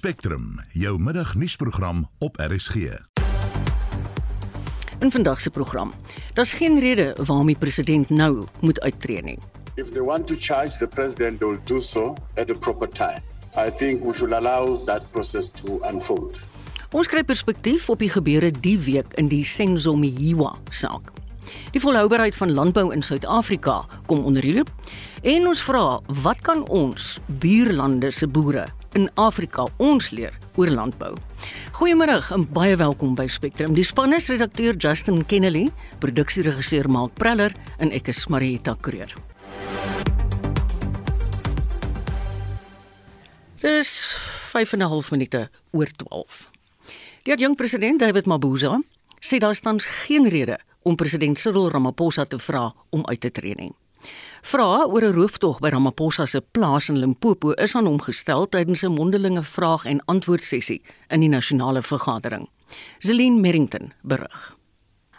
Spectrum, jou middagnuusprogram op RSG. In vandag se program. Daar's geen rede waarom die president nou moet uittreë nie. If they want to charge the president, they'll do so at the proper time. I think we should allow that process to unfold. Ons kry perspektief op die gebeure die week in die Senzomiwa saak. Die volhoubaarheid van landbou in Suid-Afrika kom onder die loop en ons vra, wat kan ons buurlande se boere in Afrika ons leer oor landbou? Goeiemôre en baie welkom by Spectrum. Die span is redakteur Justin Kennedy, produksieregisseur Mark Preller en ek is Marieta Kreer. Dis 5 en 'n half minute oor 12. Die jong president David Mabuza sê daar staan geen rede om president Cyril Ramaphosa te vra om uit te tree nie. Vrae oor 'n rooftog by Ramaphosa se plaas in Limpopo is aan hom gestel tydens 'n mondelinge vraag en antwoord sessie in die nasionale vergadering. Zelin Merrington berig.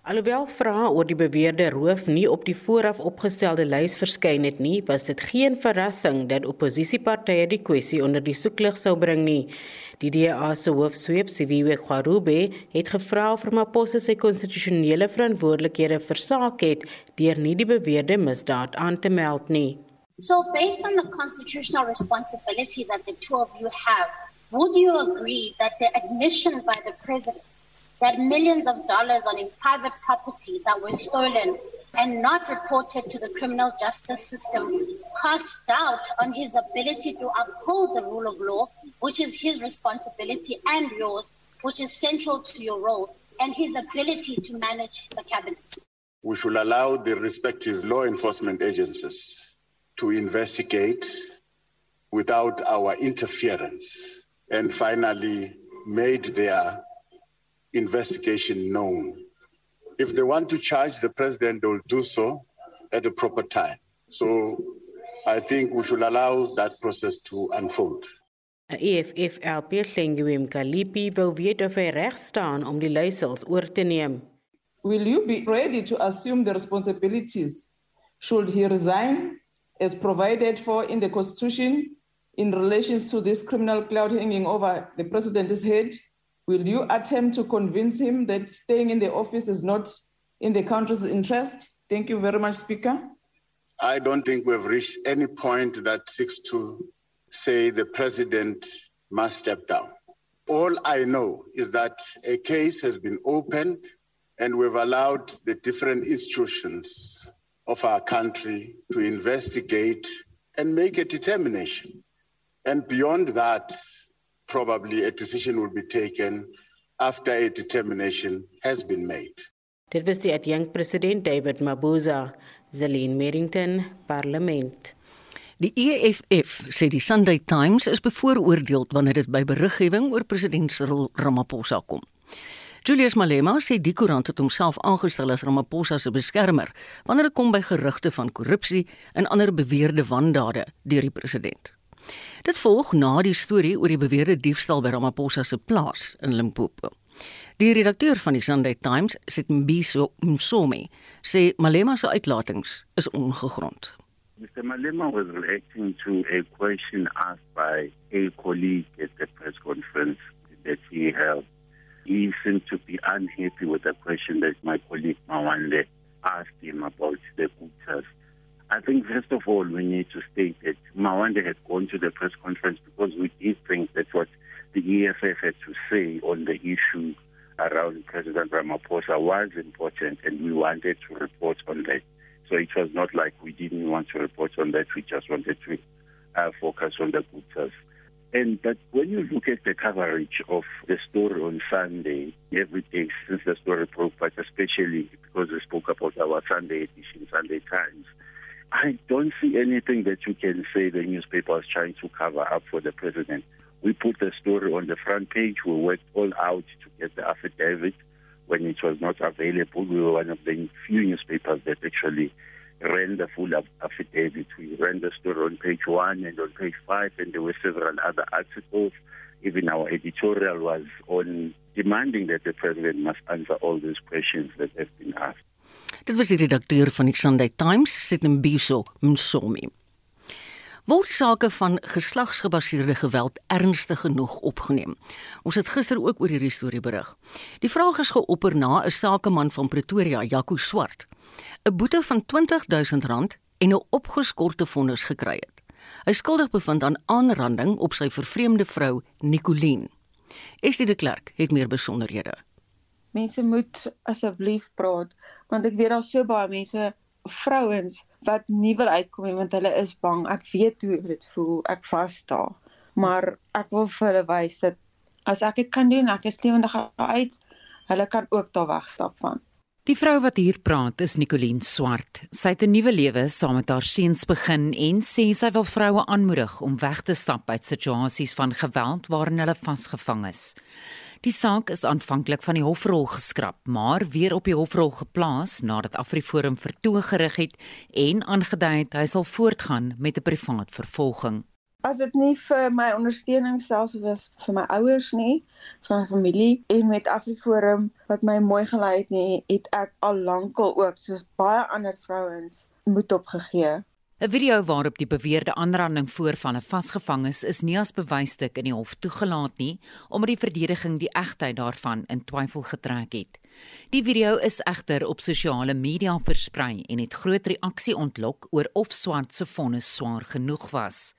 Alhoewel vrae oor die beweerde roof nie op die vooraf opgestelde lys verskyn het nie, was dit geen verrassing dat opposisiepartye die kwessie onder die soeklig sou bring nie. Die DA se hoofsweep, Siviwe Kwarube, het gevra of Ramaphosa sy konstitusionele verantwoordelikhede versaak het deur nie die beweerde misdaad aan te meld nie. So based on the constitutional responsibility that the two of you have, would you agree that the admission by the president that millions of dollars on his private property that were stolen and not reported to the criminal justice system cast doubt on his ability to uphold the rule of law, which is his responsibility and yours, which is central to your role, and his ability to manage the cabinet. We should allow the respective law enforcement agencies to investigate without our interference and finally made their investigation known if they want to charge the president, they'll do so at the proper time. So I think we should allow that process to unfold. EFF LP Lenguem Kalipi wou weet of hy reg staan om die leiersels oor te neem. Will you be ready to assume the responsibilities should he resign as provided for in the constitution in relation to this criminal cloud hanging over the president's head? Will you attempt to convince him that staying in the office is not in the country's interest? Thank you very much, Speaker. I don't think we've reached any point that seeks to say the president must step down. All I know is that a case has been opened and we've allowed the different institutions of our country to investigate and make a determination. And beyond that, probably a decision will be taken after a determination has been made. Dit was die adjunkt president David Mabuza, Zelin Merrington, parlement. Die EFF sê die Sunday Times is bevooroordeel wanneer dit by beriggewing oor president Cyril Ramaphosa kom. Julius Malema sê die koerant het homself aangestel as Ramaphosa se beskermer wanneer dit kom by gerugte van korrupsie en ander beweerde wandade deur die president. Dit volg na die storie oor die beweerde diefstal by Ramaphosa se plaas in Limpopo. Die redakteur van die Sunday Times, Sitmbiso Msomi, sê Malema se uitlatings is ongegrond. Mr. Malema was reacting to a question asked by a colleague at the press conference that he held. He seemed to be unhappy with the question that my colleague Mawande asked him about the Guptas. I think first of all we need to state that Mawande had gone to the press conference because we did think that what the EFF had to say on the issue around President Ramaphosa was important and we wanted to report on that. So it was not like we didn't want to report on that, we just wanted to uh, focus on the Guptas. And but when you look at the coverage of the story on Sunday, every day since the story broke, but especially because we spoke about our Sunday edition, Sunday Times, I don't see anything that you can say the newspaper is trying to cover up for the president. We put the story on the front page. We worked all out to get the affidavit when it was not available. We were one of the few newspapers that actually ran the full affidavit. We ran the story on page one and on page five, and there were several other articles. Even our editorial was on demanding that the president must answer all these questions that have been asked. Dit was die redakteur van die Sunday Times, Sitembiso Msomi. Word sake van geslagsgebaseerde geweld ernstig genoeg opgeneem? Ons het gister ook oor hierdie storie berig. Die vraag is geopper na 'n sakeman van Pretoria, Jaco Swart, 'n boete van R20000 en 'n opgeskorte vonnis gekry het. Hy skuldig bevind aan aanranding op sy vervreemde vrou Nicoline. Estie de Klerk het meer besonderhede. Mense moet asseblief praat want ek weet daar's so baie mense vrouens wat nie wil uitkom nie want hulle is bang. Ek weet hoe dit voel. Ek vas daar. Maar ek wil vir hulle wys dat as ek dit kan doen, ek is lewendig uit. Hulle kan ook daar wegstap van. Die vrou wat hier praat is Nicoline Swart. Sy het 'n nuwe lewe saam met haar seuns begin en sê sy wil vroue aanmoedig om weg te stap uit situasies van geweld waarin hulle vasgevang is. Die saak is aanvanklik van die hofrol geskraap, maar weer op die hofrol geplaas nadat Afriforum vertoog gerig het en aangedui het hy sal voortgaan met 'n privaat vervolging. As dit nie vir my ondersteuning selfs was vir my ouers nie, vir my familie en met Afriforum wat my mooi gelei het nie, het ek al lankal ook soos baie ander vrouens moed opgegee. 'n Video waarop die beweerde aanranding voor van 'n vasgevangenes is nie as bewysstuk in die hof toegelaat nie, omdat die verdediging die egtheid daarvan in twyfel getrek het. Die video is egter op sosiale media versprei en het groot reaksie ontlok oor of Swart se vonnis swaar genoeg was.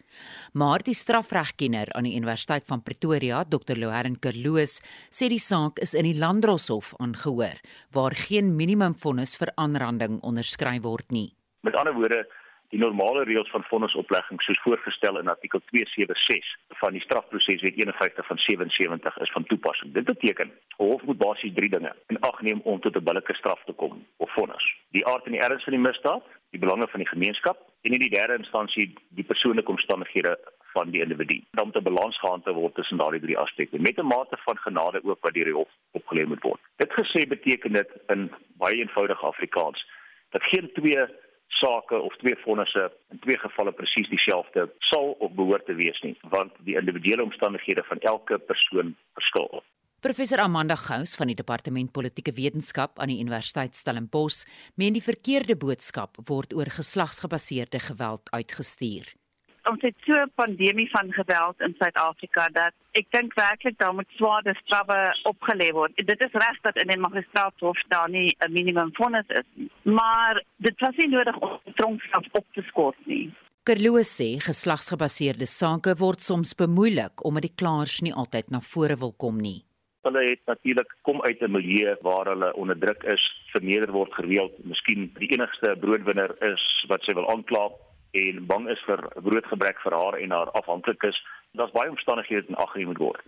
Maar die strafregkenner aan die Universiteit van Pretoria, Dr. Loharen Kerloos, sê die saak is in die Landdroshof aangehoor waar geen minimumvonnis vir aanranding onderskryf word nie. Met ander woorde die normale reëls van vonnisoplegging soos voorgestel in artikel 276 van die strafproseswet 51 van 77 is van toepassing. Dit beteken hof moet basies drie dinge in ag neem om tot 'n billike straf te kom of vonnis. Die aard en die erns van die misdaad, die belange van die gemeenskap en in die derde instansie die persoonlike omstandighede van die individu. Dan moet 'n balans gehandhaaf word tussen daardie drie aspekte met 'n mate van genade ook wat deur die hof opgelê moet word. Dit gesê beteken dit in baie eenvoudige Afrikaans dat geen twee sake of twee vonnisse in twee gevalle presies dieselfde sal of behoort te wees nie, want die individuele omstandighede van elke persoon verskil. Professor Amanda Gous van die Departement Politieke Wetenskap aan die Universiteit Stellenbosch meen die verkeerde boodskap word oor geslagsgebaseerde geweld uitgestuur ons het so 'n pandemie van geweld in Suid-Afrika dat ek dink werklik daar moet swaarder strawwe opgelê word. Dit is reg dat in 'n magistraathof daar nie 'n minimum vonnis is nie, maar dit was nie nodig om tronkstraf op te skort nie. Kerloos sê geslagsgebaseerde sake word soms bemoeilik omdat die klaers nie altyd na vore wil kom nie. Hulle het natuurlik kom uit 'n milieu waar hulle onder druk is, verneder word gereeld, miskien die enigste broodwinner is wat sy wil aankla en bang is vir broodgebrek vir haar en haar afhanklikes. Daar's baie omstandighede in ag geneem moet word.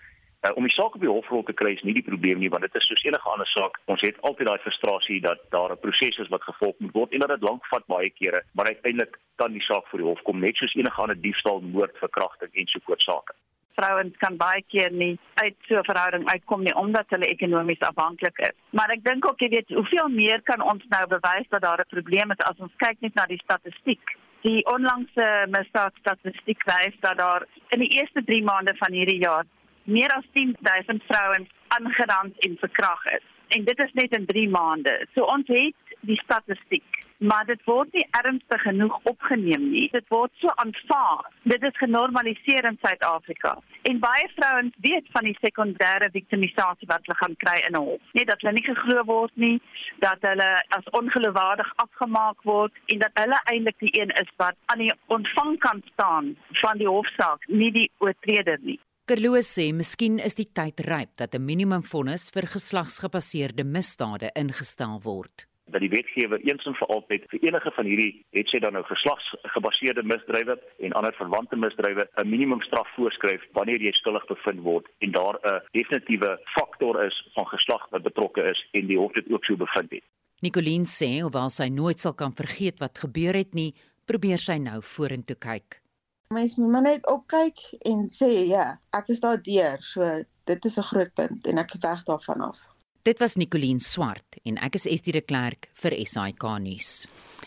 Uh, om die saak op die hofrol te kry is nie die probleem nie want dit is soos enige ander saak. Ons het altyd daai frustrasie dat daar 'n proses is wat gevolg moet word en dat dit lank vat baie kere, maar uiteindelik kan die saak voor die hof kom net soos enige ander diefstal, moord, verkrachting en so voort sake. Vrouens kan baie keer nie uit so 'n verhouding uitkom nie omdat hulle ekonomies afhanklik is. Maar ek dink ook jy weet, hoeveel meer kan ons nou bewys dat daar 'n probleem is as ons kyk net na die statistiek Die onlangse misdaadstatistiek wys dat daar in die eerste 3 maande van hierdie jaar meer as 10000 vrouens aangerand en verkragt is. En dit is net in 3 maande. So ons het die statistiek maar dit word nie ernstig genoeg opgeneem nie. Dit word so aanvaar. Dit is genormaliseer in Suid-Afrika. En baie vrouens weet van die sekondêre victimisasie wat hulle gaan kry in 'n hof. Net dat hulle nie geglo word nie, dat hulle as ongeloofwaardig afgemaak word en dat hulle eintlik die een is wat aan die ontvangkant staan van die hofsaak, nie die oortreder nie. Kerloos sê miskien is die tyd ryp dat 'n minimumvonnis vir geslagsgebaseerde misdade ingestel word dat die wetgewer eens en vir altyd vir enige van hierdie het sy dan nou geslagsgebaseerde misdrywe en ander verwante misdrywe 'n minimumstraf voorskryf wanneer jy skuldig bevind word en daar 'n definitiewe faktor is van geslag wat betrokke is en die hof dit ook so bevind het. Nicoline sê hoewel sy nooit sal kan vergeet wat gebeur het nie, probeer sy nou vorentoe kyk. Mens moet maar net opkyk en sê ja, ek is daar deur, so dit is 'n groot punt en ek is weg daarvan af. Dit was Nicoline Swart en ek is Estie de Klerk vir SAK nuus.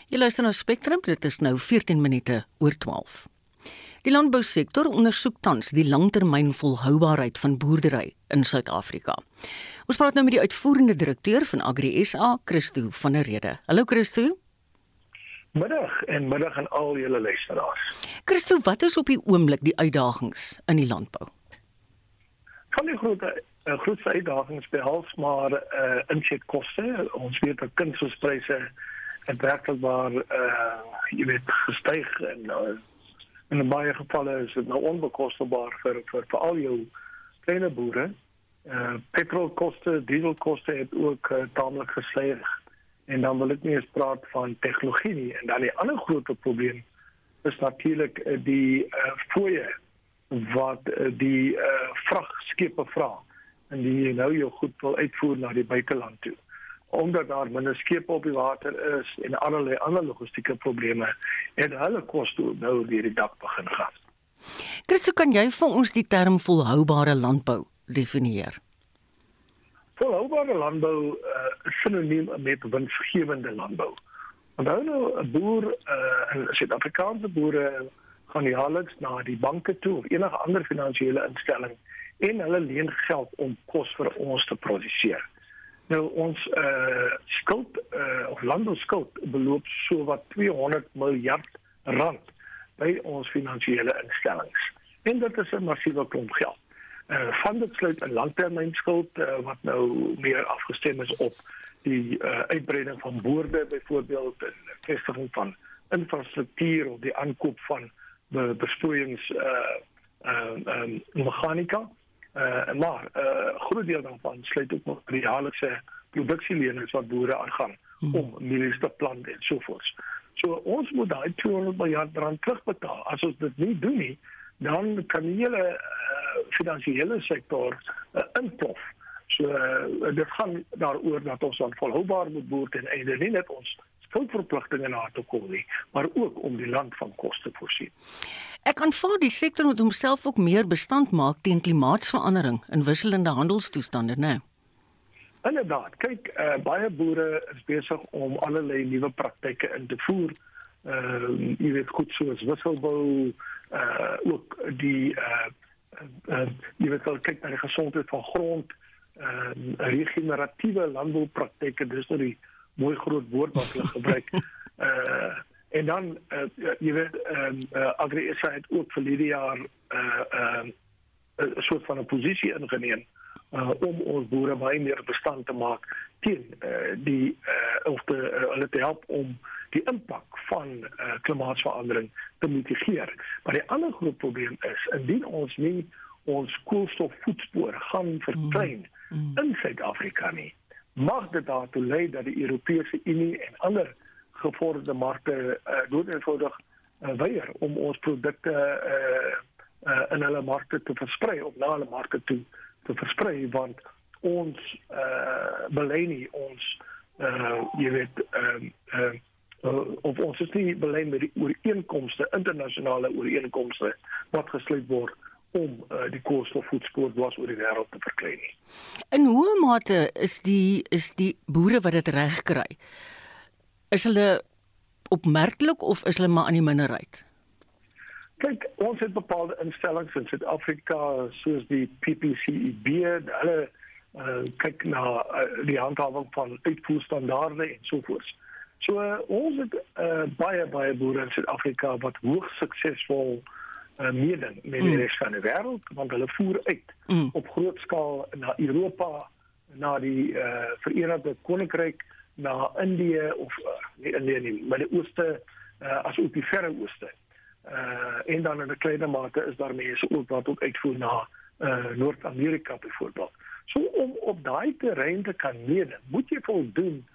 Jy luister na Spectrum, dit is nou 14 minute oor 12. Die landbousektor ondersoek tans die langtermynvolhoubaarheid van boerdery in Suid-Afrika. Ons praat nou met die uitvoerende direkteur van Agri SA, Christo van der Rede. Hallo Christo. Middag en middag aan al julle luisteraars. Christo, wat is op die oomblik die uitdagings in die landbou? Van die groot uh, grootste uitdagings behels maar uh, insetkoste. Ons weet dat kunsmispryse het werklik waar uh, jy weet gestyg en uh, in baie gevalle is dit nou onbekostigbaar vir vir vir al jou kleine boere. Uh, petrolkoste, dieselkoste het ook uh, taamlik gestyg. En dan wil ek nie eens praat van tegnologie nie. En dan die ander groot probleem is natuurlik uh, die uh, fooie wat uh, die uh, vragskepe vra en die nou jou goed wil uitvoer na die buiteland toe omdat daar minder skepe op die water is en allerlei ander logistieke probleme en hulle kos toe nou weer die dak begin gaan. Christo, kan jy vir ons die term volhoubare landbou definieer? Volhoubare landbou uh, is sinoniem met winsgewende landbou. Onthou nou 'n boer uh, in Suid-Afrikaanse boere gaan jaarliks na die banke toe of enige ander finansiële instelling en hulle leen geld om kos vir ons te produseer. Nou ons uh skuld uh of landbouskuld beloop so wat 200 miljard rand by ons finansiële instellings. En dit is 'n massiewe klomp geld. Uh van dit sluit 'n langtermynskuld uh, wat nou meer afgestem is op die uh uitbreiding van boorde byvoorbeeld en vestiging van infrastruktuur of die aankoop van be besproeiings uh uh um, meganika Uh, maar 'n uh, groot deel daarvan sluit ook nog die jaarlikse produksielenings wat boere aangaan hmm. om mielies te plant en so voort. So ons moet daai 200 miljard rand terugbetaal. As ons dit nie doen nie, dan kan die hele uh, finansiële sektor uh, inplof. So uh, dit gaan daaroor dat ons dan volhoubaar moet boer ten einde nie net ons skuldverpligtinge na te kom nie, maar ook om die land van kos te voorsien. Ek aanvaar die sektor moet homself ook meer bestand maak teen klimaatsverandering in wisselende handelstoestande, né? Inderdaad, kyk, uh, baie boere is besig om allerlei nuwe praktyke in te voer. Ehm uh, jy weet goed soos wisselbou, uh ook die uh, uh jy weet al kyk na die gesondheid van grond, ehm uh, regeneratiewe landboupraktyke, dis nou die mooi groot woord wat hulle gebruik. uh en dan uh, jy weet ehm uh, AgriSA het ook vir hierdie jaar uh ehm uh, 'n soort van 'n posisie ingeneem uh om ons boere baie meer bestand te maak teen uh die uh of die uh, hulle te help om die impak van uh klimaatsverandering te mitigeer. Maar die ander groot probleem is indien ons nie ons koolstofvoetspoor gaan verklein mm. mm. in Suid-Afrika nie, mag dit daartoe lei dat die Europese Unie en ander gevorderde markte uh, doodeenvoudig uh, weier om ons produkte uh, uh, in hulle markte te versprei of na hulle markte toe te versprei want ons uh, belê nie ons uh, jy weet ehm uh, uh, of ons is nie belê met die ooreenkomste internasionale ooreenkomste wat gesluit word om uh, die koolstofvoetspoor dwars oor die wêreld te verklein. In hoe mate is die is die boere wat dit reg kry? Is hulle opmerklik of is hulle maar aan die minderheid? Kyk, ons het bepaalde instellings in Suid-Afrika soos die PPCEB, hulle uh, kyk na uh, die handhawing van uitvoerstandaarde en so voort. So uh, ons het uh, baie baie boere in Suid-Afrika wat hoogs suksesvol uh, uh, meeding met die mm. res van die wêreld want hulle voer uit mm. op groot skaal na Europa, na die uh, Verenigde Koninkryk, na Indië of uh, nie Indië nie, maar die ooste uh, as ook die verre ooste. Uh, en dan in 'n kleiner mate is daar mense ook wat ook uitvoer na uh, Noord-Amerika byvoorbeeld. So om op daai terrein te kan meeding, moet jy voldoen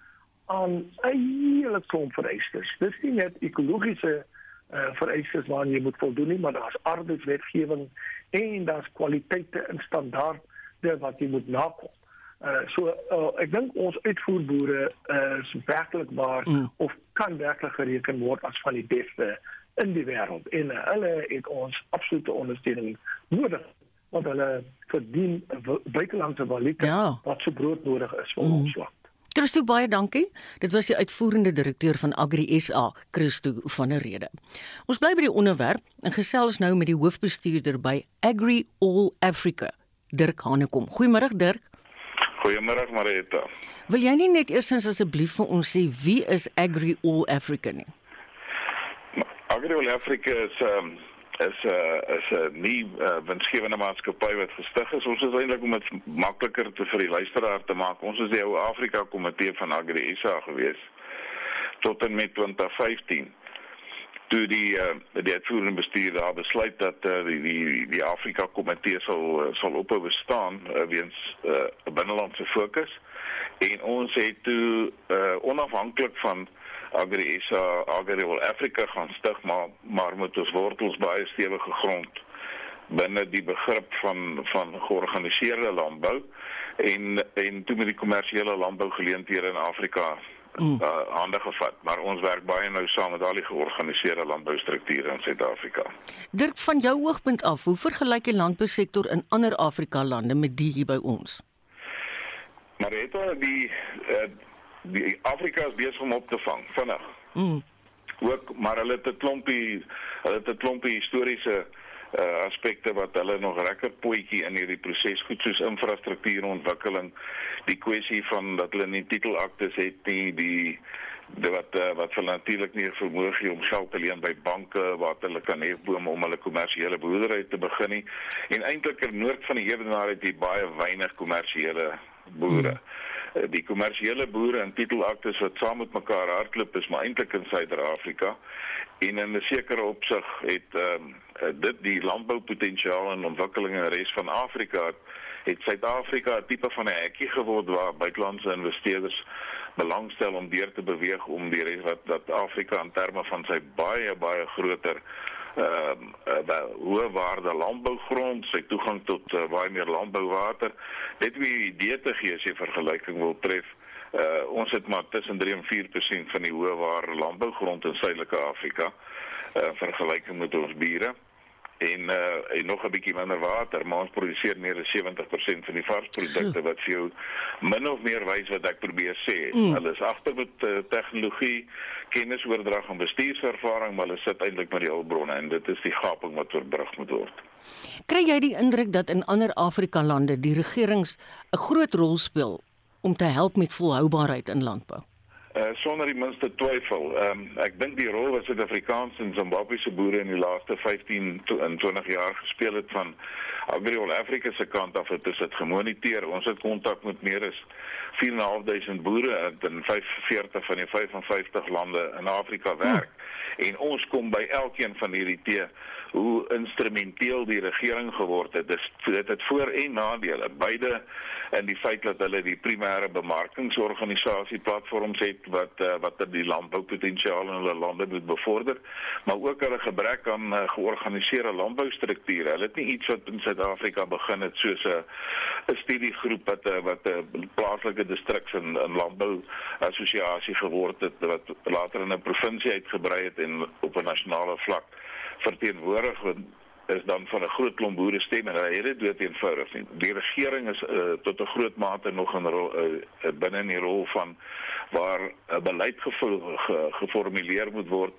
aan 'n hele klomp vereistes. Dis nie net ekologiese uh, vereistes waaraan jy moet voldoen nie, maar daar's arbeidswetgewing en daar's kwaliteite en standaarde wat jy moet nakom. Uh, so uh, ek dink ons uitvoerboere uh, is werklik waar mm. of kan werklik gereken word as van die beste in die wêreld en uh, hulle het ons absolute ondersteuning nodig want hulle verdien buitelandse valuta ja. wat so broodnodig is vir mm. ons land. Christo baie dankie. Dit was die uitvoerende direkteur van Agri SA, Christo van der Rede. Ons bly by die onderwerp en gesels nou met die hoofbestuurder by Agri All Africa, Dirk Hanekom. Goeiemôre Dirk. Goeiemôre Marita. Wil jy nie net eers asseblief vir ons sê wie is Agri All Africa nie? Agriol Africa is um, is 'n uh, is 'n uh, nie uh, winsgewende maatskappy wat gestig is. Ons is eintlik om dit makliker te vir die luisteraar te maak. Ons is die ou Afrika Komitee van Agri SA gewees tot en met 2015 toe die uh, die uitvoerende bestuur daar besluit dat uh, die die die Afrika Komitee sal uh, sal ophou bestaan uh, weens 'n uh, binnelandse fokus en ons het toe uh, onafhanklik van Agri SA Agri World Africa gaan stig maar maar met ons wortels baie stewige grond binne die begrip van van georganiseerde landbou en en toe met die kommersiële landbougeleenthede in Afrika mm. uh, hande gevat maar ons werk baie nou saam met al die georganiseerde landboustrukture in Suid-Afrika. Dirk van jou oogpunt af, hoe vergelyk die landbousektor in ander Afrika lande met die hier by ons? Maar het die uh, die Afrika is besig om op te vang vinnig. Mm. Ook maar hulle het 'n klompie hulle het 'n klompie historiese uh, aspekte wat hulle nog lekker potjie in hierdie proses goed soos infrastruktuurontwikkeling die kwessie van dat hulle nie titelaktes het nie die de wat uh, wat vir natuurlik nie vermoë gee om geld te leen by banke waar hulle kan hefbome om hulle kommersiële boerdery te begin nie en eintlik in noord van die Ewenaar het jy baie weinig kommersiële boere. Hmm. Eh, die kommersiële boere en titelaktes wat saam met mekaar hardloop is maar eintlik in Suider-Afrika. En in 'n sekere opsig het ehm um, dit die landboupotensiaal en ontwikkeling in die res van Afrika het Suid-Afrika 'n tipe van 'n hekkie geword waar buitelandse investeerders belangstel om deur te beweeg om die res wat dat Afrika in terme van sy baie baie groter ehm uh, uh, hoë waarde landbougrond, sy toegang tot uh, baie meer landbouwater. Net wie idee te gee as jy vergelyking wil tref, uh, ons het maar tussen 3 en 4% van die hoë waarde landbougrond in Suidelike Afrika uh, vergelyking met ons bure en uh, en nog 'n bietjie minder water, maar ons produseer meer as 70% van die varsprodukte wat vir jou min of meer wys wat ek probeer sê. Mm. Hulle is agter met uh, tegnologie, kennisoordrag en bestuurservaring, maar hulle sit eintlik met die hulpbronne en dit is die gaping wat oorbrug moet word. Kry jy die indruk dat in ander Afrika lande die regerings 'n groot rol speel om te help met volhoubaarheid in landbou? Uh, sonder die minste twyfel. Ehm um, ek dink die rol wat Suid-Afrikaanse en Zimbabwese boere in die laaste 15 en 20 jaar gespeel het van Agriol Afrika se kant af het dit gemoniteer. Ons het kontak met meer as 4.500 boere in 45 van die 55 lande in Afrika werk. Hmm. En ons kom by elkeen van hierdie tee hoe instrumenteel die regering geword het. Dis dit het voor en nadele. Beide in die feit dat hulle die primêre bemarkingsorganisasie platforms het wat uh, wat die landboupotensiaal in hulle lande moet bevorder, maar ook hulle gebrek aan uh, georganiseerde landboustrukture. Hulle het nie iets wat in Suid-Afrika begin het soos 'n 'n studiegroep wat uh, wat 'n uh, plaaslike distriks in, in landbou assosiasie geword het wat later in 'n provinsie uitgebrei het en op 'n nasionale vlak verteenwoordig is dan van 'n groot klomp boere stem en hulle het dit dood eenvoudig nie. Die regering is uh, tot 'n groot mate nog in rol uh, binne in die rol van waar 'n beleid gevo ge geformuleer moet word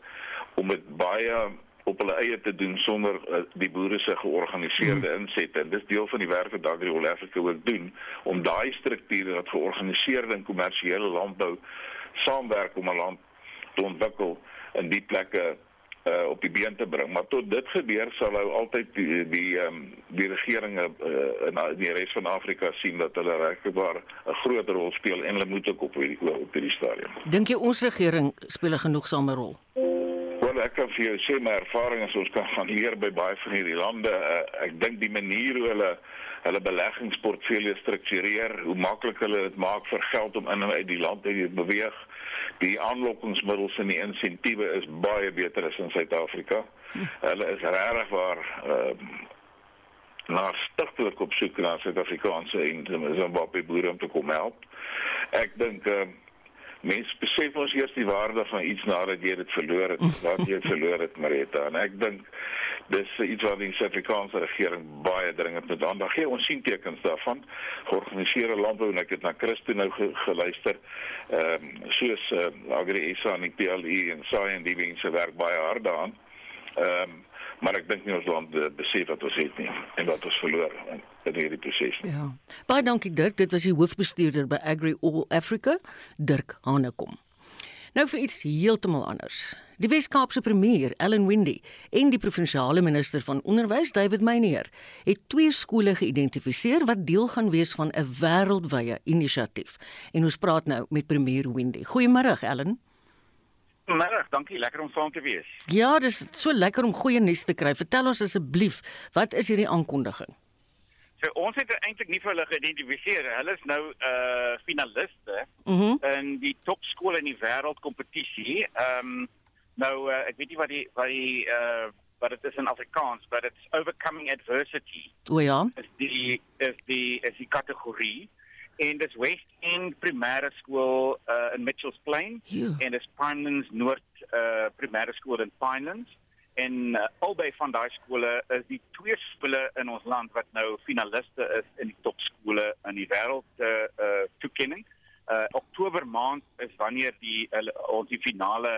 om dit baie op hulle eie te doen sonder uh, die boere se georganiseerde hmm. insette. En dis deel van die werk wat Agri All Africa ook doen om daai strukture wat georganiseerde en kommersiële landbou saamwerk om 'n land te ontwikkel in die plekke uh, op die been te bring. Maar tot dit gebeur sal hy altyd die die um, die regeringe uh, in die res van Afrika sien dat hulle regtig 'n groot rol speel en hulle moet ook op hierdie op hierdie stadium. Dink jy ons regering speel 'n genoegsame rol? Wel ek kan vir jou sê my ervaring is ons kan gaan leer by baie van hierdie lande. Uh, ek dink die manier hoe hulle hulle beleggingsportefeulje struktureer, hoe maklik hulle dit maak vir geld om in en uit die land te beweeg die aanlokkingsmiddels en die insentiewe is baie beter as in Suid-Afrika. Hulle is regtig waar ehm uh, na stigtelik op soek na Suid-Afrikaanse en Zimbabwe boere om te kom help. Ek dink ehm uh, mense besef ons eers die waarde van iets nadat jy dit verloor het, wat jy verloor het, Marita. En ek dink dis iets wat die Suid-Afrikaanse regering baie dringend moet aandag gee. Ons sien tekens daarvan. Georganiseerde landbou en ek het na Christo nou ge geluister. Ehm um, soos uh, Agri SA en die PLE en SAI en die mense werk baie hard daaraan. Ehm um, maar ek dink nie ons land uh, besef wat ons het nie en wat ons verloor in, in hierdie proses nie. Ja. Baie dankie Dirk. Dit was die hoofbestuurder by Agri All Africa, Dirk Hanekom. Nou vir iets heeltemal anders. Die Wes-Kaapse premier, Ellen Windey, en die provinsiale minister van onderwys, David Meyer, het twee skole geïdentifiseer wat deel gaan wees van 'n wêreldwye inisiatief. En ons praat nou met premier Windey. Goeiemôre, Ellen. Goeiemôre, dankie, lekker om saam te wees. Ja, dis so lekker om goeie nuus te kry. Vertel ons asseblief, wat is hierdie aankondiging? Ons het eintlik nie vir hulle geïdentifiseer. Hulle is nou uh finaliste. Mm in die topskole in die wêreld kompetisie. Ehm um, nou uh, ek weet nie wat die wat die uh wat dit is in Afrikaans, but it's overcoming adversity. O ja. Is die is die is die kategorie en dis West End Primêre Skool uh in Mitchells Plain Ja. en dis Pinelands Noord uh Primêre Skool in Pinelands. En uh, albei van daai skole is die twee skole in ons land wat nou finaliste is in die topskole in die wêreld uh, uh toekenning. Uh Oktober maand is wanneer die uh, ons die finale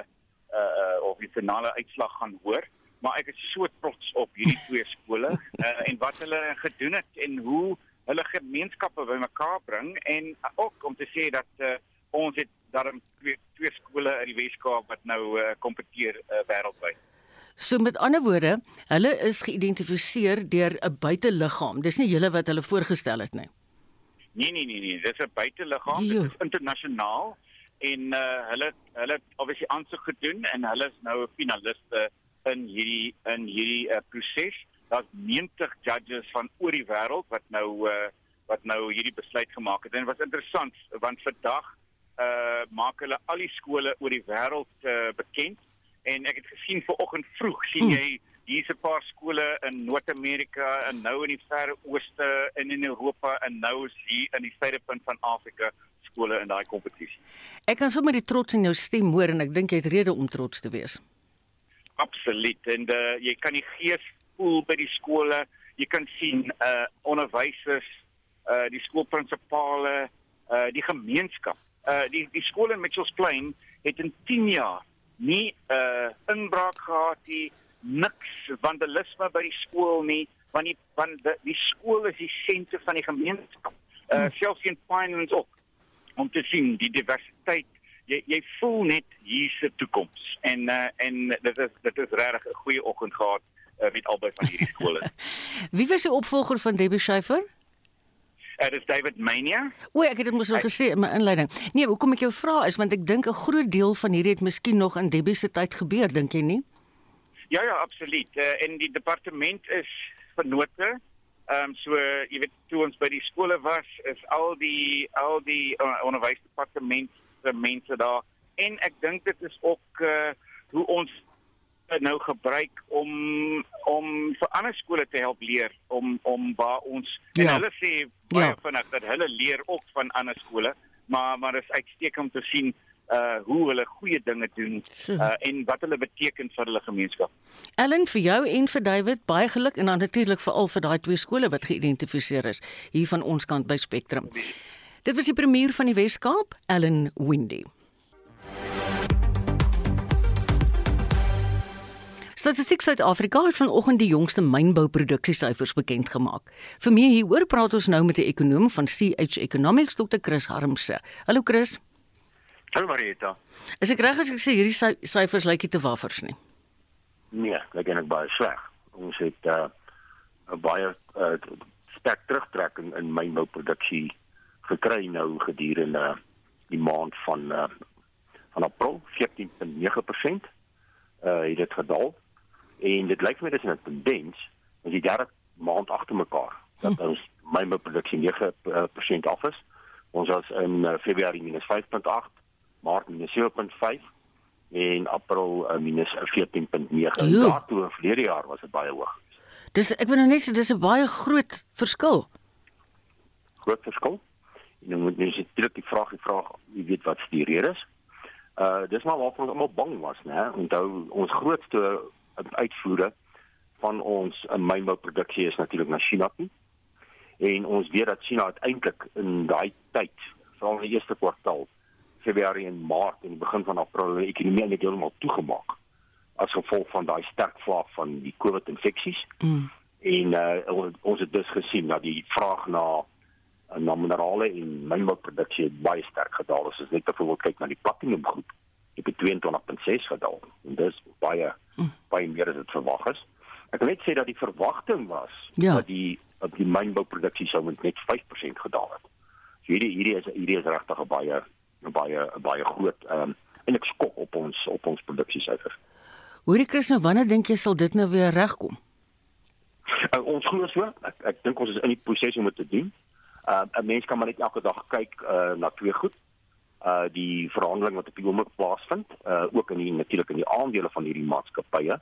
uh of die finale uitslag gaan hoor. Maar ek is so trots op hierdie twee skole uh, en wat hulle gedoen het en hoe hulle gemeenskappe bymekaar bring en uh, ook om te sê dat uh, ons het daarom twee, twee skole in die Weskaap wat nou uh, kompeteer uh, wêreldwyd. So met ander woorde, hulle is geïdentifiseer deur 'n buiteliggaam. Dis nie julle wat hulle voorgestel het nie. Nee nee nee nee, dis 'n buiteliggaam, dit is internasionaal en uh, hulle hulle het obviously aansoek gedoen en hulle is nou finaliste in hierdie in hierdie uh, proses. Daar's 90 judges van oor die wêreld wat nou uh, wat nou hierdie besluit gemaak het. En dit was interessant want vandag uh maak hulle al die skole oor die wêreld uh, bekend en ek het gesien vanoggend vroeg sien jy hier's 'n paar skole in Noord-Amerika en nou in die Verre Ooste en in Europa en nou is hier in die suidepunt van Afrika skole in daai kompetisie. Ek kan sommer die trots in jou stem hoor en ek dink jy het rede om trots te wees. Absoluut. En uh, jy kan die gees voel by die skole. Jy kan sien uh onderwysers, uh die skoolprinsipale, uh die gemeenskap. Uh die die skool in Mitchells Plain het in 10 jaar nie uh inbraak gehad nie, niks vandalisme by die skool nie, want die want die, die skool is die sentrum van die gemeenskap. Uh selfs in Pinelands ook om te sien die diversiteit jy jy voel net hier's 'n toekoms en uh, en dit is dit is regtig 'n goeie oggend gehad uh, met albei van hierdie skole. Wie was die opvolger van Debbie Schuyfer? Dit is David Mania. O, ek het dit mos al gesê in my inleiding. Nee, hoekom ek jou vra is want ek dink 'n groot deel van hierdie het miskien nog in Debbie se tyd gebeur, dink jy nie? Ja ja, absoluut. Uh, en die departement is vernote. Ehm um, so uh, jy weet toe ons by die skole was, is al die al die uh, onderwysdepartement se mense daar en ek dink dit is ook uh, hoe ons nou gebruik om om vir ander skole te help leer om om waar ons en Ja. hulle sê baie Ja. vinnig dat hulle leer ook van ander skole, maar maar dit is uitstekend om te sien uh hoe hulle goeie dinge doen So. uh en wat hulle beteken vir hulle gemeenskap. Ellen vir jou en vir David baie geluk en dan natuurlik veral vir daai twee skole wat geïdentifiseer is hier van ons kant by Spectrum. Dit was die premier van die Wes-Kaap, Ellen Windy. Statistiek Suid-Afrika het vanoggend die jongste mynbouproduksiesyfers bekend gemaak. Vir meer hieroor praat ons nou met 'n ekonom van CH Economics, Dr. Chris Harmse. Hallo Chris. Hallo Marita. Is ek reg as ek sê hierdie sy- syfers lyk nie te waffers nie? Nee, lyk eintlik baie sleg. Ons het uh 'n baie uh sterk terugtrekking in mynbouproduksie gekry nou gedurende die maand van uh van April 14.9% uh het dit gedaal en dit lyk vir my dis 'n tendens as die derde maand agter mekaar dat ons mynbouproduksie 9% af is. Ons was in uh, Februarie minus 5.8, Maart minus 7.5 en April uh, minus 14.9. En Jo. daartoe verlede jaar was dit baie hoog. Dis ek wil nou net sê dis 'n baie groot verskil. Groot verskil. En dan moet mens natuurlik die vraag die vraag, jy weet wat die rede is. Uh dis maar waarvan ons almal bang was, né? Onthou ons grootste uitvoere van ons uh, mynbouproduksie is natuurlik na China toe. En ons weet dat China uiteindelik in daai tyd, veral in die eerste kwartaal, Februarie en Maart en die begin van April, die ekonomie net heeltemal toegemaak as gevolg van daai sterk vlak van die COVID-infeksies. Mm. En uh, ons- het dus gesien dat die vraag na na minerale en mynbouproduksie het baie sterk gedaal. As ons net byvoorbeeld kyk na die platinumgroep, het 22.6 gedaal. En dis baie mm. baie meer as dit verwag is. Ek wil net sê dat die verwagting was ja. dat die op die mynbouproduksie sou met net 5% gedaal het. So hierdie hierdie is hierdie is regtig 'n baie 'n baie 'n baie groot ehm um, en ek skok op ons op ons produksiesyfers. Hoorie Chris, nou wanneer dink jy sal dit nou weer regkom? Uh, ons glo so. Ek, ek dink ons is in die proses om dit te doen. Uh, 'n Mens kan maar net elke dag kyk uh, na twee goed. Uh die verhandeling wat op die oomblik plaasvind, uh ook in die natuurlik in die aandele van hierdie maatskappye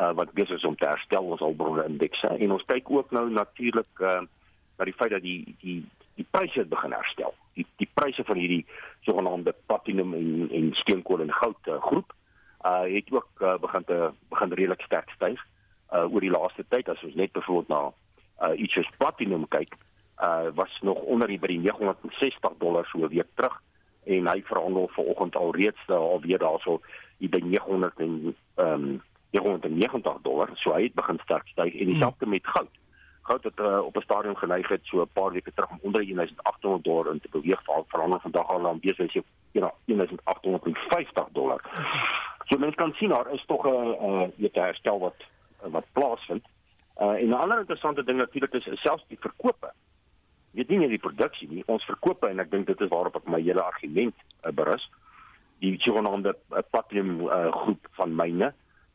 uh, wat besig is om te herstel ons hulpbronne indekse. En ons kyk ook nou natuurlik uh, na die feit dat die die die pryse het begin herstel. Die die pryse van hierdie sogenaamde platinum en en steenkool en goud uh, groep uh het ook uh, begin te begin redelik sterk styg uh oor die laaste tyd. As ons net byvoorbeeld na uh iets soos platinum kyk uh was nog onder die by die 960 dollar so 'n week terug en hy verhandel vanoggend al reeds alweer daarso by 900 en ehm um, 990 dollar, so hy het begin sterk styg en dieselfde met goud. Goud het uh, op 'n stadium geneig het so 'n paar weke terug om onder 1800 dollar in te beweeg val verander vandag al aan besig is ja 1850 dollar. So mens kan sien daar is tog 'n uh, uh, herstel wat wat plaasvind. Uh, en 'n ander interessante ding natuurlik is selfs die verkope. Dink nie die produksie nie, ons verkope en ek dink dit is waarop ek my hele argument uh, berus. Die sogenaamde uh, platinum uh, groep van myne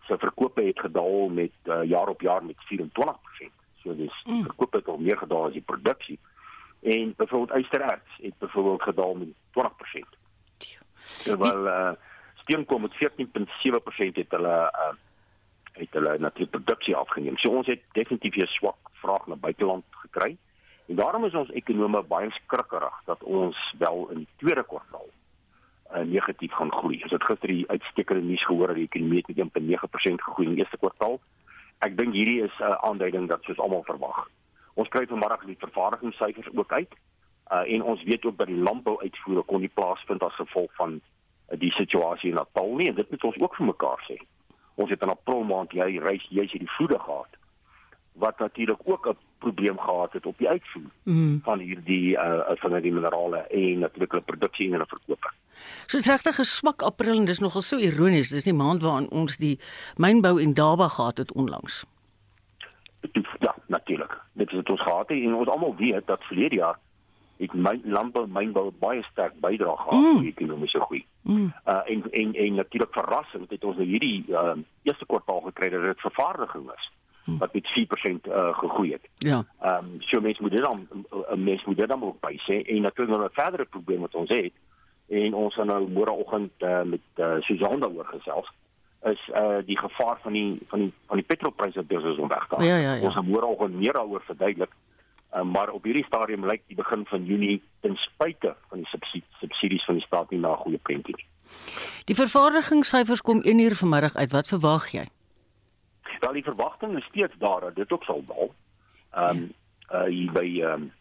se verkope het gedaal met uh, jaar op jaar met 24%. So dis mm. verkope het al meer gedaal as die produksie. En byvoorbeeld ystererts het byvoorbeeld gedaal met 20%. Terwyl uh, steenkool met 14.7% het hulle uh, het hulle natuurlik produksie afgeneem. So ons het definitief 'n swak vraag na buiteland gekry. En daarom is ons ekonome baie skrikkerig dat ons wel in die tweede kwartaal uh, negatief gaan groei. Ons het gister die uitstekende nuus gehoor dat die ekonomie met 1.9% gegroei in die eerste kwartaal. Ek dink hierdie is 'n uh, aanduiding dat soos almal verwag. Ons kry vanmiddag die vervaardigingssyfers ook uit. Uh, en ons weet ook dat die landbouuitvoere kon nie plaasvind as gevolg van uh, die situasie in Natal nie en dit moet ons ook vir mekaar sê. Ons het in April maand jy reis jy's hierdie vloede gehad wat natuurlik ook 'n probleem gehad het op die uitvoer mm. van hierdie uh van die minerale en natuurlik hulle produksie en hulle verkope. So regtig 'n swak April en dis nogal so ironies, dis die maand waarin ons die mynbou en Daba gehad het onlangs. Ja, natuurlik. Dit is dit ons gehad en ons almal weet dat verlede jaar het my landbou mynbou baie sterk bydra gehad mm. die ekonomiese groei. Mm. Uh en en en natuurlik verrassend het ons nou hierdie uh eerste kwartaal gekry dat dit vervaardiging is hm. Wat met 4% uh gegroei het. Ja. Ehm um, so mense moet dit dan 'n mens moet dit dan ook by sê en natuurlik nog 'n verdere probleem wat ons het en ons gaan nou môreoggend uh, met uh, Susan daaroor gesels is uh die gevaar van die van die van die petrolpryse wat besig is om weg te gaan. Ja, ja, ja. Ons gaan môreoggend meer daaroor verduidelik. Uh, maar op hierdie stadium lyk die begin van Junie ten spyte van die subsidies van die staat nie na 'n goeie prentjie nie. Die vervaardigingssyfers kom 1 uur vanmiddag uit. Wat verwag jy? Wel die verwagting is steeds daar dat dit ook sal daal. Ehm um, uh hier by ehm um,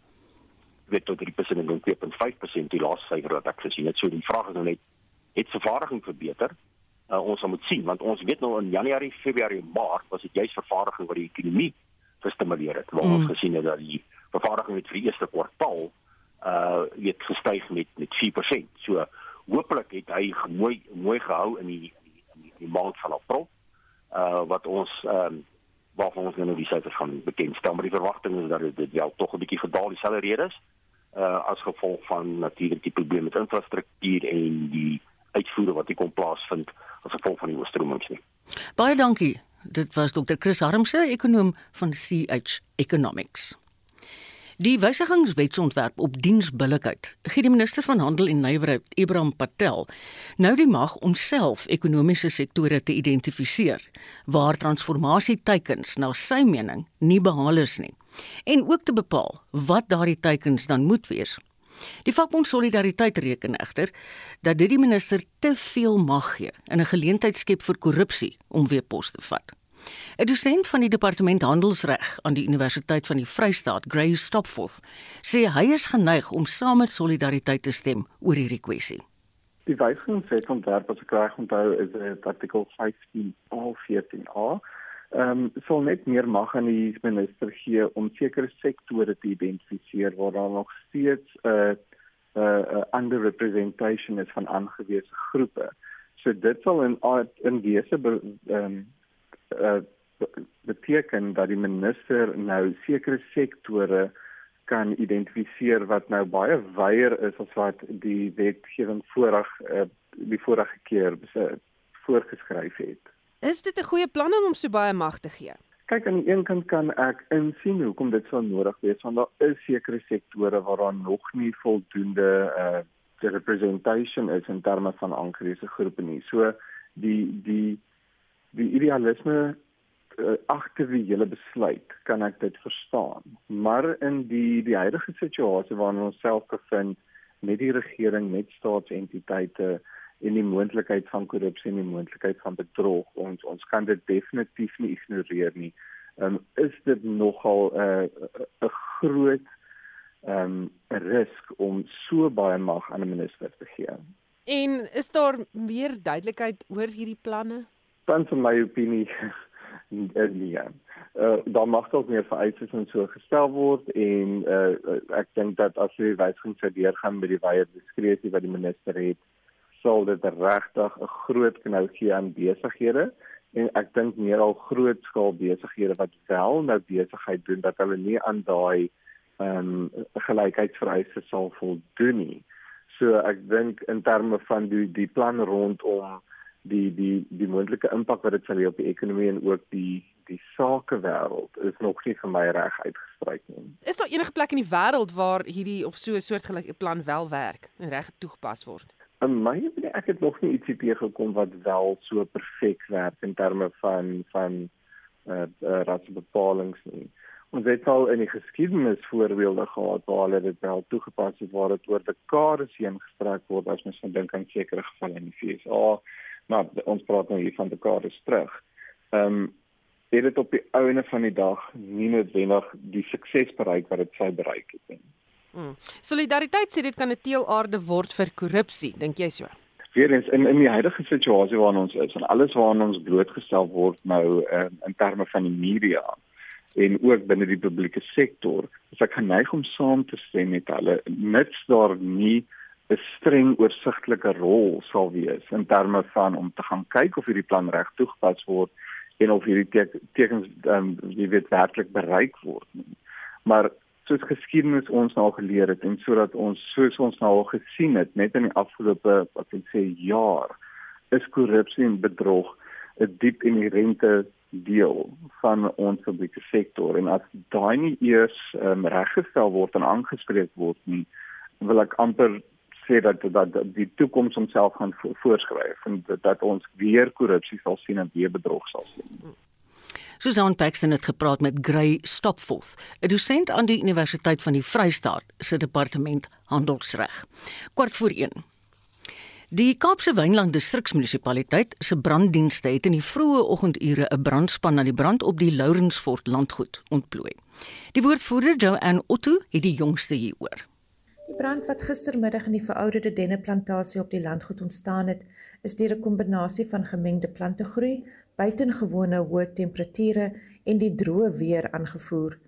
weet tot 3% en 2.5% die laaste syfer wat ek gesien het. So die vraag is nou net het vervaardiging verbeter? Uh, ons moet sien want ons weet nou in Januarie, Februarie, Maart was dit juist vervaardiging wat die ekonomie gestimuleer het. Waar mm. ons gesien het dat die vervaardiging met vir die eerste kwartaal uh het gestyg met met 4%. So hopelik het hy mooi mooi gehou in die in die, in die, in die maand van April uh wat ons ehm um, waarvan ons nou die syfers gaan bekendstel maar die verwagting is dat dit wel tog 'n bietjie gedaal dieselfde redes uh as gevolg van natuurlik die probleme met infrastruktuur en die uitvoere wat hier kom plaasvind as gevolg van die oorstromings nie. Baie dankie. Dit was Dr. Chris Harmse, ekonom van CH Economics. Die wysigingswetsontwerp op diensbillikheid gee die minister van Handel en Nywerheid, Ibrahim Patel, nou die mag om self ekonomiese sektore te identifiseer waar transformasieteikens na sy mening nie behaal is nie en ook te bepaal wat daardie teikens dan moet wees. Die vakbond Solidariteit reken egter dat dit die minister te veel mag gee en 'n geleentheid skep vir korrupsie om weer pos te vat. 'n Dosent van die departement handelsreg aan die Universiteit van die Vrystaat, Grace Stopforth, sê hy is geneig om saam met solidariteit te stem oor hierdie kwessie. Die wysigingswetsontwerp wat gekry onthou is artikel 15 of 14a. Ehm um, sou net meer mag aan die minister gee om sekere sektore te identifiseer waar daar nog steeds 'n uh, 'n uh, uh, underrepresentation is van aangewese groepe So dit sal in in wese ehm uh, beteken dat die minister nou sekere sektore kan identifiseer wat nou baie wyer is as wat die wetgewing voorag uh, die vorige keer voorgeskryf het. Is dit 'n goeie plan om so baie mag te gee? Kyk aan die een kant kan ek insien hoekom dit sou nodig wees want daar is sekere sektore waar daar nog nie voldoende uh representation is in terme van aangewese groepe nie. So die die die idealisme uh, agter die hele besluit kan ek dit verstaan. Maar in die die huidige situasie waarin ons self bevind met die regering, met staatsentiteite en die moontlikheid van korrupsie en die moontlikheid van bedrog, ons ons kan dit definitief nie ignoreer nie. Ehm um, is dit nogal 'n uh, 'n groot ehm um, risk om so baie mag aan 'n minister te gee. En is daar meer duidelikheid oor hierdie planne? Dan vir my opinie nee. Uh, daar mag dalk meer vereistes en so gestel word en uh, ek dink dat as jy wysigings sou deurgaan met die wye diskresie wat die minister het, sal dit regtig 'n groot knou gee aan besighede en ek dink meer al groot skaal besighede wat wel nou besigheid doen dat hulle nie aan daai ehm um, gelykheidsvereistes sal voldoen nie. So ek dink in terme van die die plan rondom die die die moontlike impak wat dit sal hê op die ekonomie en ook die die sakewêreld is nog nie vir my reg uitgestryk nie. Is daar enige plek in die wêreld waar hierdie of so 'n soortgelyke plan wel werk en reg toegepas word? In my opinie ek het nog nie iets hierpe gekom wat wel so perfek werk in terme van van eh uh, uh, rasbepalings nie. Ons het al in die geskiedenis voorbeelde gehad waar hulle dit wel toegepas het waar dit oor dekades heen gestrek word as mens nou dink aan sekere gevalle in die VS maar ons praat nou hier van dekades terug. Ehm um, het dit op die ouene van die dag nie noodwendig die sukses bereik wat dit sou bereik het nie. Hmm. Solidariteit sê dit kan 'n teelaarde word vir korrupsie, dink jy so? Weerens in in die huidige situasie waarin ons is en alles waaraan ons blootgestel word nou uh, in terme van die media en ook binne die publieke sektor, is ek geneig om saam te stem met hulle. Nits daar nie 'n streng oorsigtelike rol sal wees in terme van om te gaan kyk of hierdie plan reg toegepas word en of hierdie te tekens um, wie weet werklik bereik word. Maar soos geskiedenis ons nou geleer het en sodat ons soos ons nou al gesien het net in die afgelope wat ek sê jaar is korrupsie en bedrog 'n diep inherente deel van ons publieke sektor en as daai nie eers um, reggestel word en aangespreek word nie wil ek amper sê dat dat die toekoms homself gaan voorskryf en dat, dat ons weer korrupsie sal sien en weer bedrog sal sien. Susan Paxton het gepraat met Gray Stopforth, 'n dosent aan die Universiteit van die Vrystaat se departement handelsreg. Kort voor 1. Die Kaapse Wynland distriksmunisipaliteit se branddienste het in die vroeë oggendure 'n brandspan na die brand op die Lourensfort landgoed ontplooi. Die woordvoerder Joanne Otto het die jongste hieroor. Die brand wat gistermiddag in die verouderde denneplantasie op die landgoed ontstaan het, is deur 'n kombinasie van gemengde plantegroei, buitengewone hoë temperature en die droë weer aangevoer.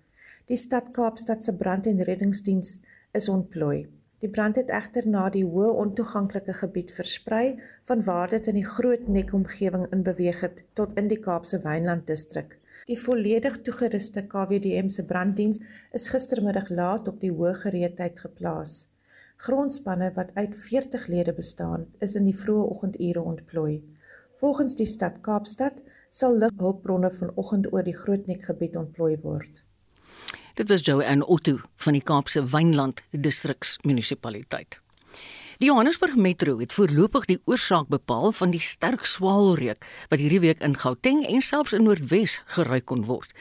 Die stad Kaapstad se brand- en reddingsdiens is ontplooi. Die brand het egter na die hoë ontoeganklike gebied versprei vanwaar dit in die Groot Nek omgewing in beweeg het tot in die Kaapse Wynland distrik. Die volledig toegeruste KWDM se branddiens is gistermiddag laat op die hoë gereedheid geplaas. Grondspanne wat uit 40 lede bestaan, is in die vroeë oggendure ontplooi. Volgens die stad Kaapstad sal lighulpbronne vanoggend oor die Grootnek gebied ontplooi word. Dit was Joanne Otto van die Kaapse Wynland distriksmunisipaliteit. Die Johannesburg Metro het voorlopig die oorsaak bepaal van die sterk swaalreuk wat hierdie week in Gauteng en selfs in Noordwes geruik kon word.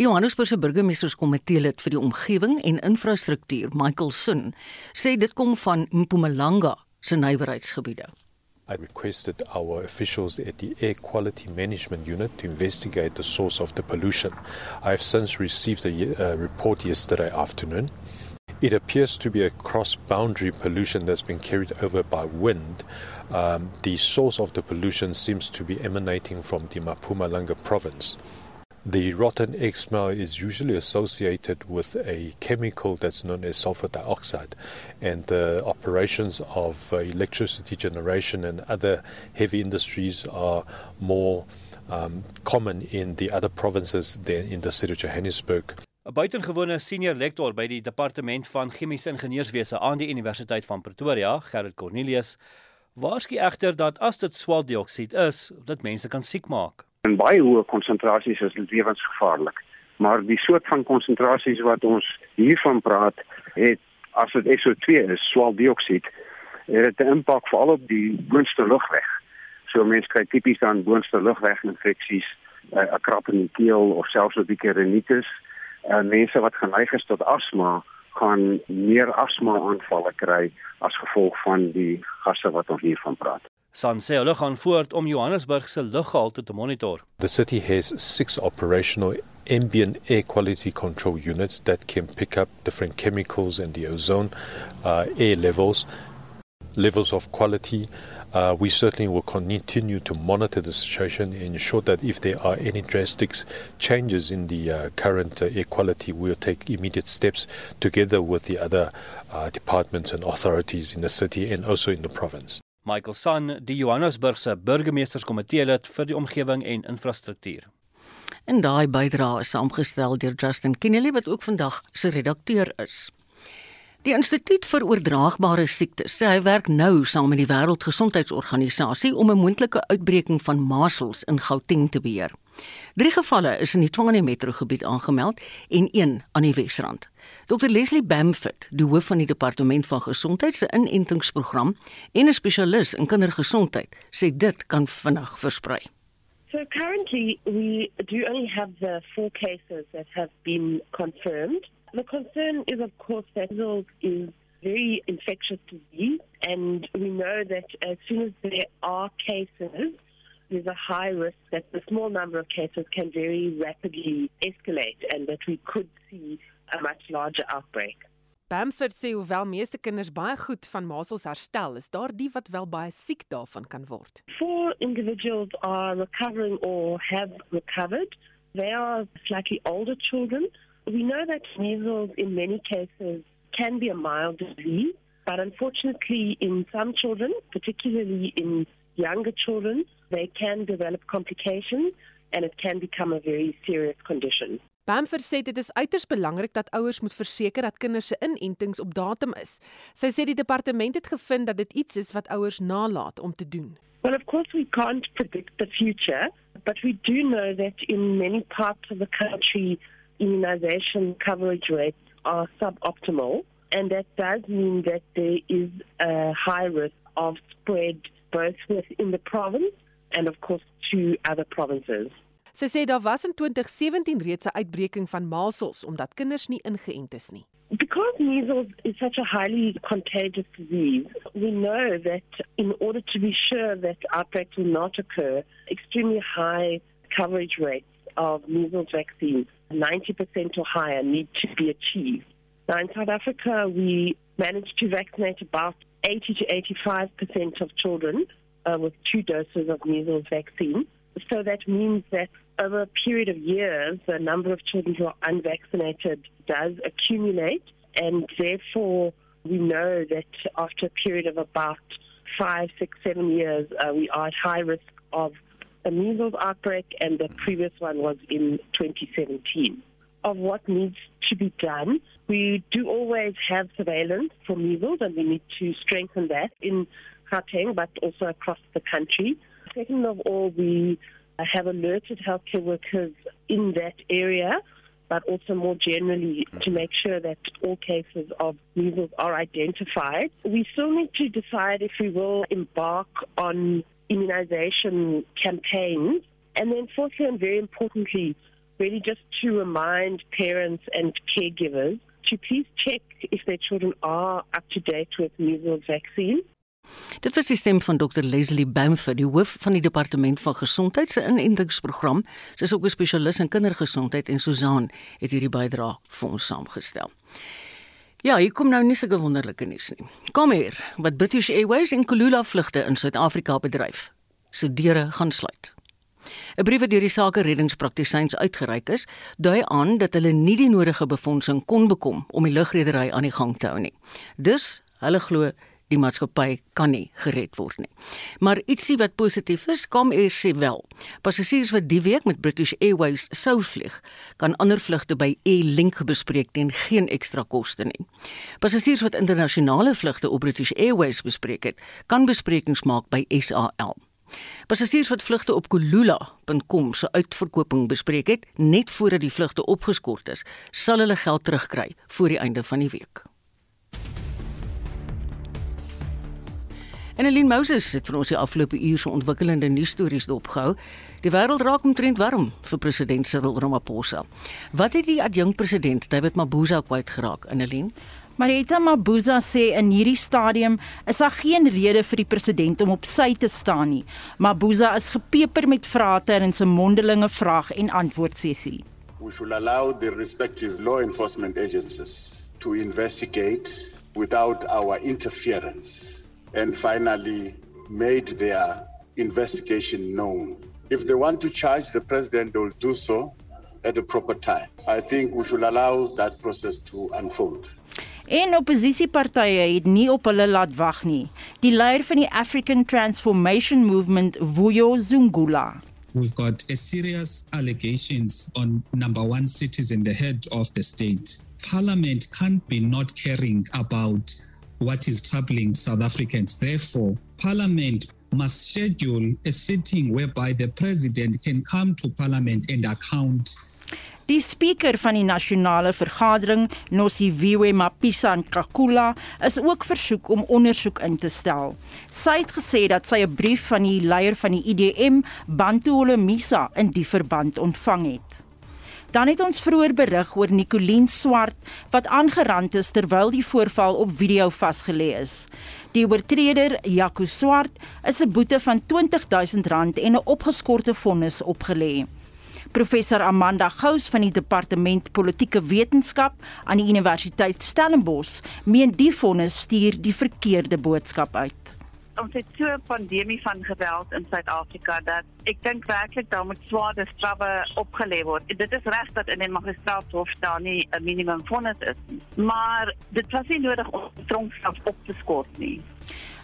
Die Johannesburgse burgemeesterskomitee lid vir die omgewing en infrastruktuur, Michael Sun, sê dit kom van Mpumalanga se nywerheidsgebiede. I requested our officials at the Air Quality Management Unit to investigate the source of the pollution. I have since received a uh, report yesterday afternoon. It appears to be a cross boundary pollution that's been carried over by wind. Um, the source of the pollution seems to be emanating from the Mapumalanga province. The rotten egg smell is usually associated with a chemical that's known as sulfur dioxide, and the operations of uh, electricity generation and other heavy industries are more um, common in the other provinces than in the city of Johannesburg. 'n Buitengewone senior lektor by die departement van chemiese ingenieurswese aan die Universiteit van Pretoria, Gerrit Cornelius, waarsku egter dat as dit swaweldioksied is, dit mense kan siek maak. In baie hoë konsentrasies is dit lewensgevaarlik. Maar die soort van konsentrasies wat ons hiervan praat, het as dit SO2 is, swaweldioksied, het 'n impak veral op die boonste lugweg. So mense kry tipies dan boonste lugweginfeksies, eh, 'n krap in die keel of selfs 'n bietjie rinitis. En mense wat geneig is tot asma gaan meer asma aanvalle kry as gevolg van die gasse wat ons hiervan praat. Sanse hulle gaan voort om Johannesburg se luggehalte te monitor. The city has six operational ambient air quality control units that can pick up different chemicals and the ozone uh, air levels, levels of quality. Uh, we certainly will continue to monitor the situation and ensure that if there are any drastic changes in the uh, current uh, air quality, we will take immediate steps together with the other uh, departments and authorities in the city and also in the province. Michael San, die Johannesburgse burgemeesterskomitee lid vir die omgewing en infrastruktuur. En daai bydrae is saamgestel deur Justin Kennedy wat ook vandag se redakteur is. Die Instituut vir Oordraagbare Siektes sê hy werk nou saam met die Wêreldgesondheidsorganisasie om 'n moontlike uitbreking van masels in Gauteng te beheer. Drie gevalle is in die Tshwane metrogebied aangemeld en een aan die Wesrand. Dr Leslie Bamford, die hoof van die Departement van Gesondheid se inentingsprogram en 'n spesialis in kindergesondheid, sê dit kan vinnig versprei. So currently we do only have the four cases that have been confirmed. The concern is of course that measles is very infectious disease and we know that as soon as there are cases there's a high risk that the small number of cases can very rapidly escalate and that we could see a much larger outbreak. Bamford sê hoewel meeste kinders baie goed van masels herstel, is daar die wat wel baie siek daarvan kan word. Four individuals are recovering or have recovered. They are slightly older children. We know that measles in many cases can be a mild disease, but unfortunately in some children, particularly in younger children, they can develop complications and it can become a very serious condition. Bamford sê dit is uiters belangrik dat ouers moet verseker dat kinders se inentings op datum is. Sy sê die departement het gevind dat dit iets is wat ouers nalat om te doen. Well, of course, we can't predict the future, but we do know that in many parts of the country, immunization coverage rates are suboptimal, and that does mean that there is a high risk of spread both within the province and, of course, to other provinces. Sy sê daar was in 2017 reeds 'n uitbreking van masels omdat kinders nie ingeënt is nie. Because measles is such a highly contagious disease, we know that in order to be sure that outbreaks will not occur, extremely high coverage rates of measles vaccines, 90% or higher, need to be achieved. Now, in South Africa, we managed to vaccinate about 80 to 85% of children uh, with two doses of measles vaccine. So that means that over a period of years, the number of children who are unvaccinated does accumulate, and therefore we know that after a period of about five, six, seven years, uh, we are at high risk of a measles outbreak, and the previous one was in 2017. Of what needs to be done, we do always have surveillance for measles, and we need to strengthen that in Gauteng, but also across the country. Second of all, we have alerted healthcare workers in that area, but also more generally to make sure that all cases of measles are identified. We still need to decide if we will embark on immunization campaigns. And then, fourthly, and very importantly, really just to remind parents and caregivers to please check if their children are up to date with measles vaccine. Dit was die stem van Dr Leslie Bamford, die hoof van die departement van gesondheid se inentingsprogram. Sy is ook 'n spesialis in kindergesondheid en Susan het hierdie bydrae vir ons saamgestel. Ja, hier kom nou nie sulke wonderlike nuus nie. Kom hier, wat British Airways en Kulula vlugte in Suid-Afrika bedryf. Se deure gaan sluit. 'n Brief wat deur die sake reddingspraktisyns uitgereik is, dui aan dat hulle nie die nodige befondsing kon bekom om die lugredery aan die gang te hou nie. Dus hulle glo die maatskappy kan nie gered word nie. Maar ietsie wat positief is, kom eers sê wel. Passasiers wat die week met British Airways sou vlieg, kan ander vlugte by Airlink bespreek teen geen ekstra koste nie. Passasiers wat internasionale vlugte op British Airways bespreek het, kan besprekings maak by SAL. Passasiers wat vlugte op kulula.com se uitverkoping bespreek het net voordat die vlugte opgeskort is, sal hulle geld terugkry voor die einde van die week. En Aline Moses het vir ons die afgelope uur se ontwikkelende nuusstories dopgehou. Die wêreld raak omtrent warm vir president Cyril Ramaphosa. Wat het die adjunkpresident David Mabuza kwyt geraak, Aline? Marita Mabuza sê in hierdie stadium is daar geen rede vir die president om op sy te staan nie. Mabuza is gepeper met vrae in sy mondelinge vraag en antwoord sessie. We should allow the respective law enforcement agencies to investigate without our interference. And finally made their investigation known. If they want to charge the president, they will do so at the proper time. I think we should allow that process to unfold. En oppositiepartye het nie op hulle laat wag nie. Die leier van die African Transformation Movement, Vuyo Zungula, We've got a serious allegations on number one citizen, the head of the state. Parliament can't be not caring about what is troubling South Africans. Therefore, Parliament must schedule a sitting whereby the president can come to Parliament and account. Die spreker van die nasionale vergadering, Nosiviwe Mapisa Nkakula, is ook versoek om ondersoek in te stel. Sy het gesê dat sy 'n brief van die leier van die IDM, Bantu Holomisa, in die verband ontvang het. Dan het ons vroeër berig oor Nicoline Swart wat aangerand is terwyl die voorval op video vasgelê is. Die oortreder, Jaco Swart, is 'n boete van R20000 en 'n opgeskorte vonnis opgelê. Professor Amanda Gous van die Departement Politieke Wetenskap aan die Universiteit Stellenbosch meen die vonnis stuur die verkeerde boodskap uit ons het so 'n pandemie van geweld in Suid-Afrika dat ek dink werklik daar moet swaarder strawwe opgelê word. Dit is reg dat in 'n magistraatshof daar nie 'n minimum vonnis is nie, maar dit was nie nodig om tronkstraf op te skort nie.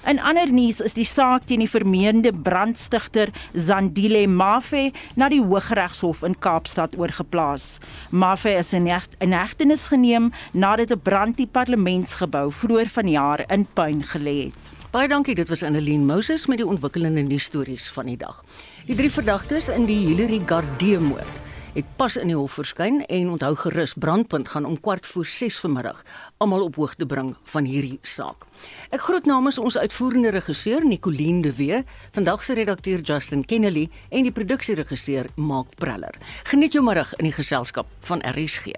In ander nuus is die saak teen die vermeende brandstigter Zandile Mafe na die Hooggeregshof in Kaapstad oorgeplaas. Mafe is in hegtenis geneem nadat 'n brand die parlementsgebou vroeër vanjaar in puin gelê het. Baie dankie, dit was Annelien Moses met die ontwikkelende nuusstories van die dag. Die drie verdagtes in die Hillary Gardee moord het pas in die hof verskyn en onthou gerus brandpunt gaan om kwart voor 6 vanmiddag almal op hoogte bring van hierdie saak. Ek groet namens ons uitvoerende regisseur Nicoline de Wee, vandag se redakteur Justin Kennedy en die produksieregisseur Mark Preller. Geniet jou middag in die geselskap van RSG.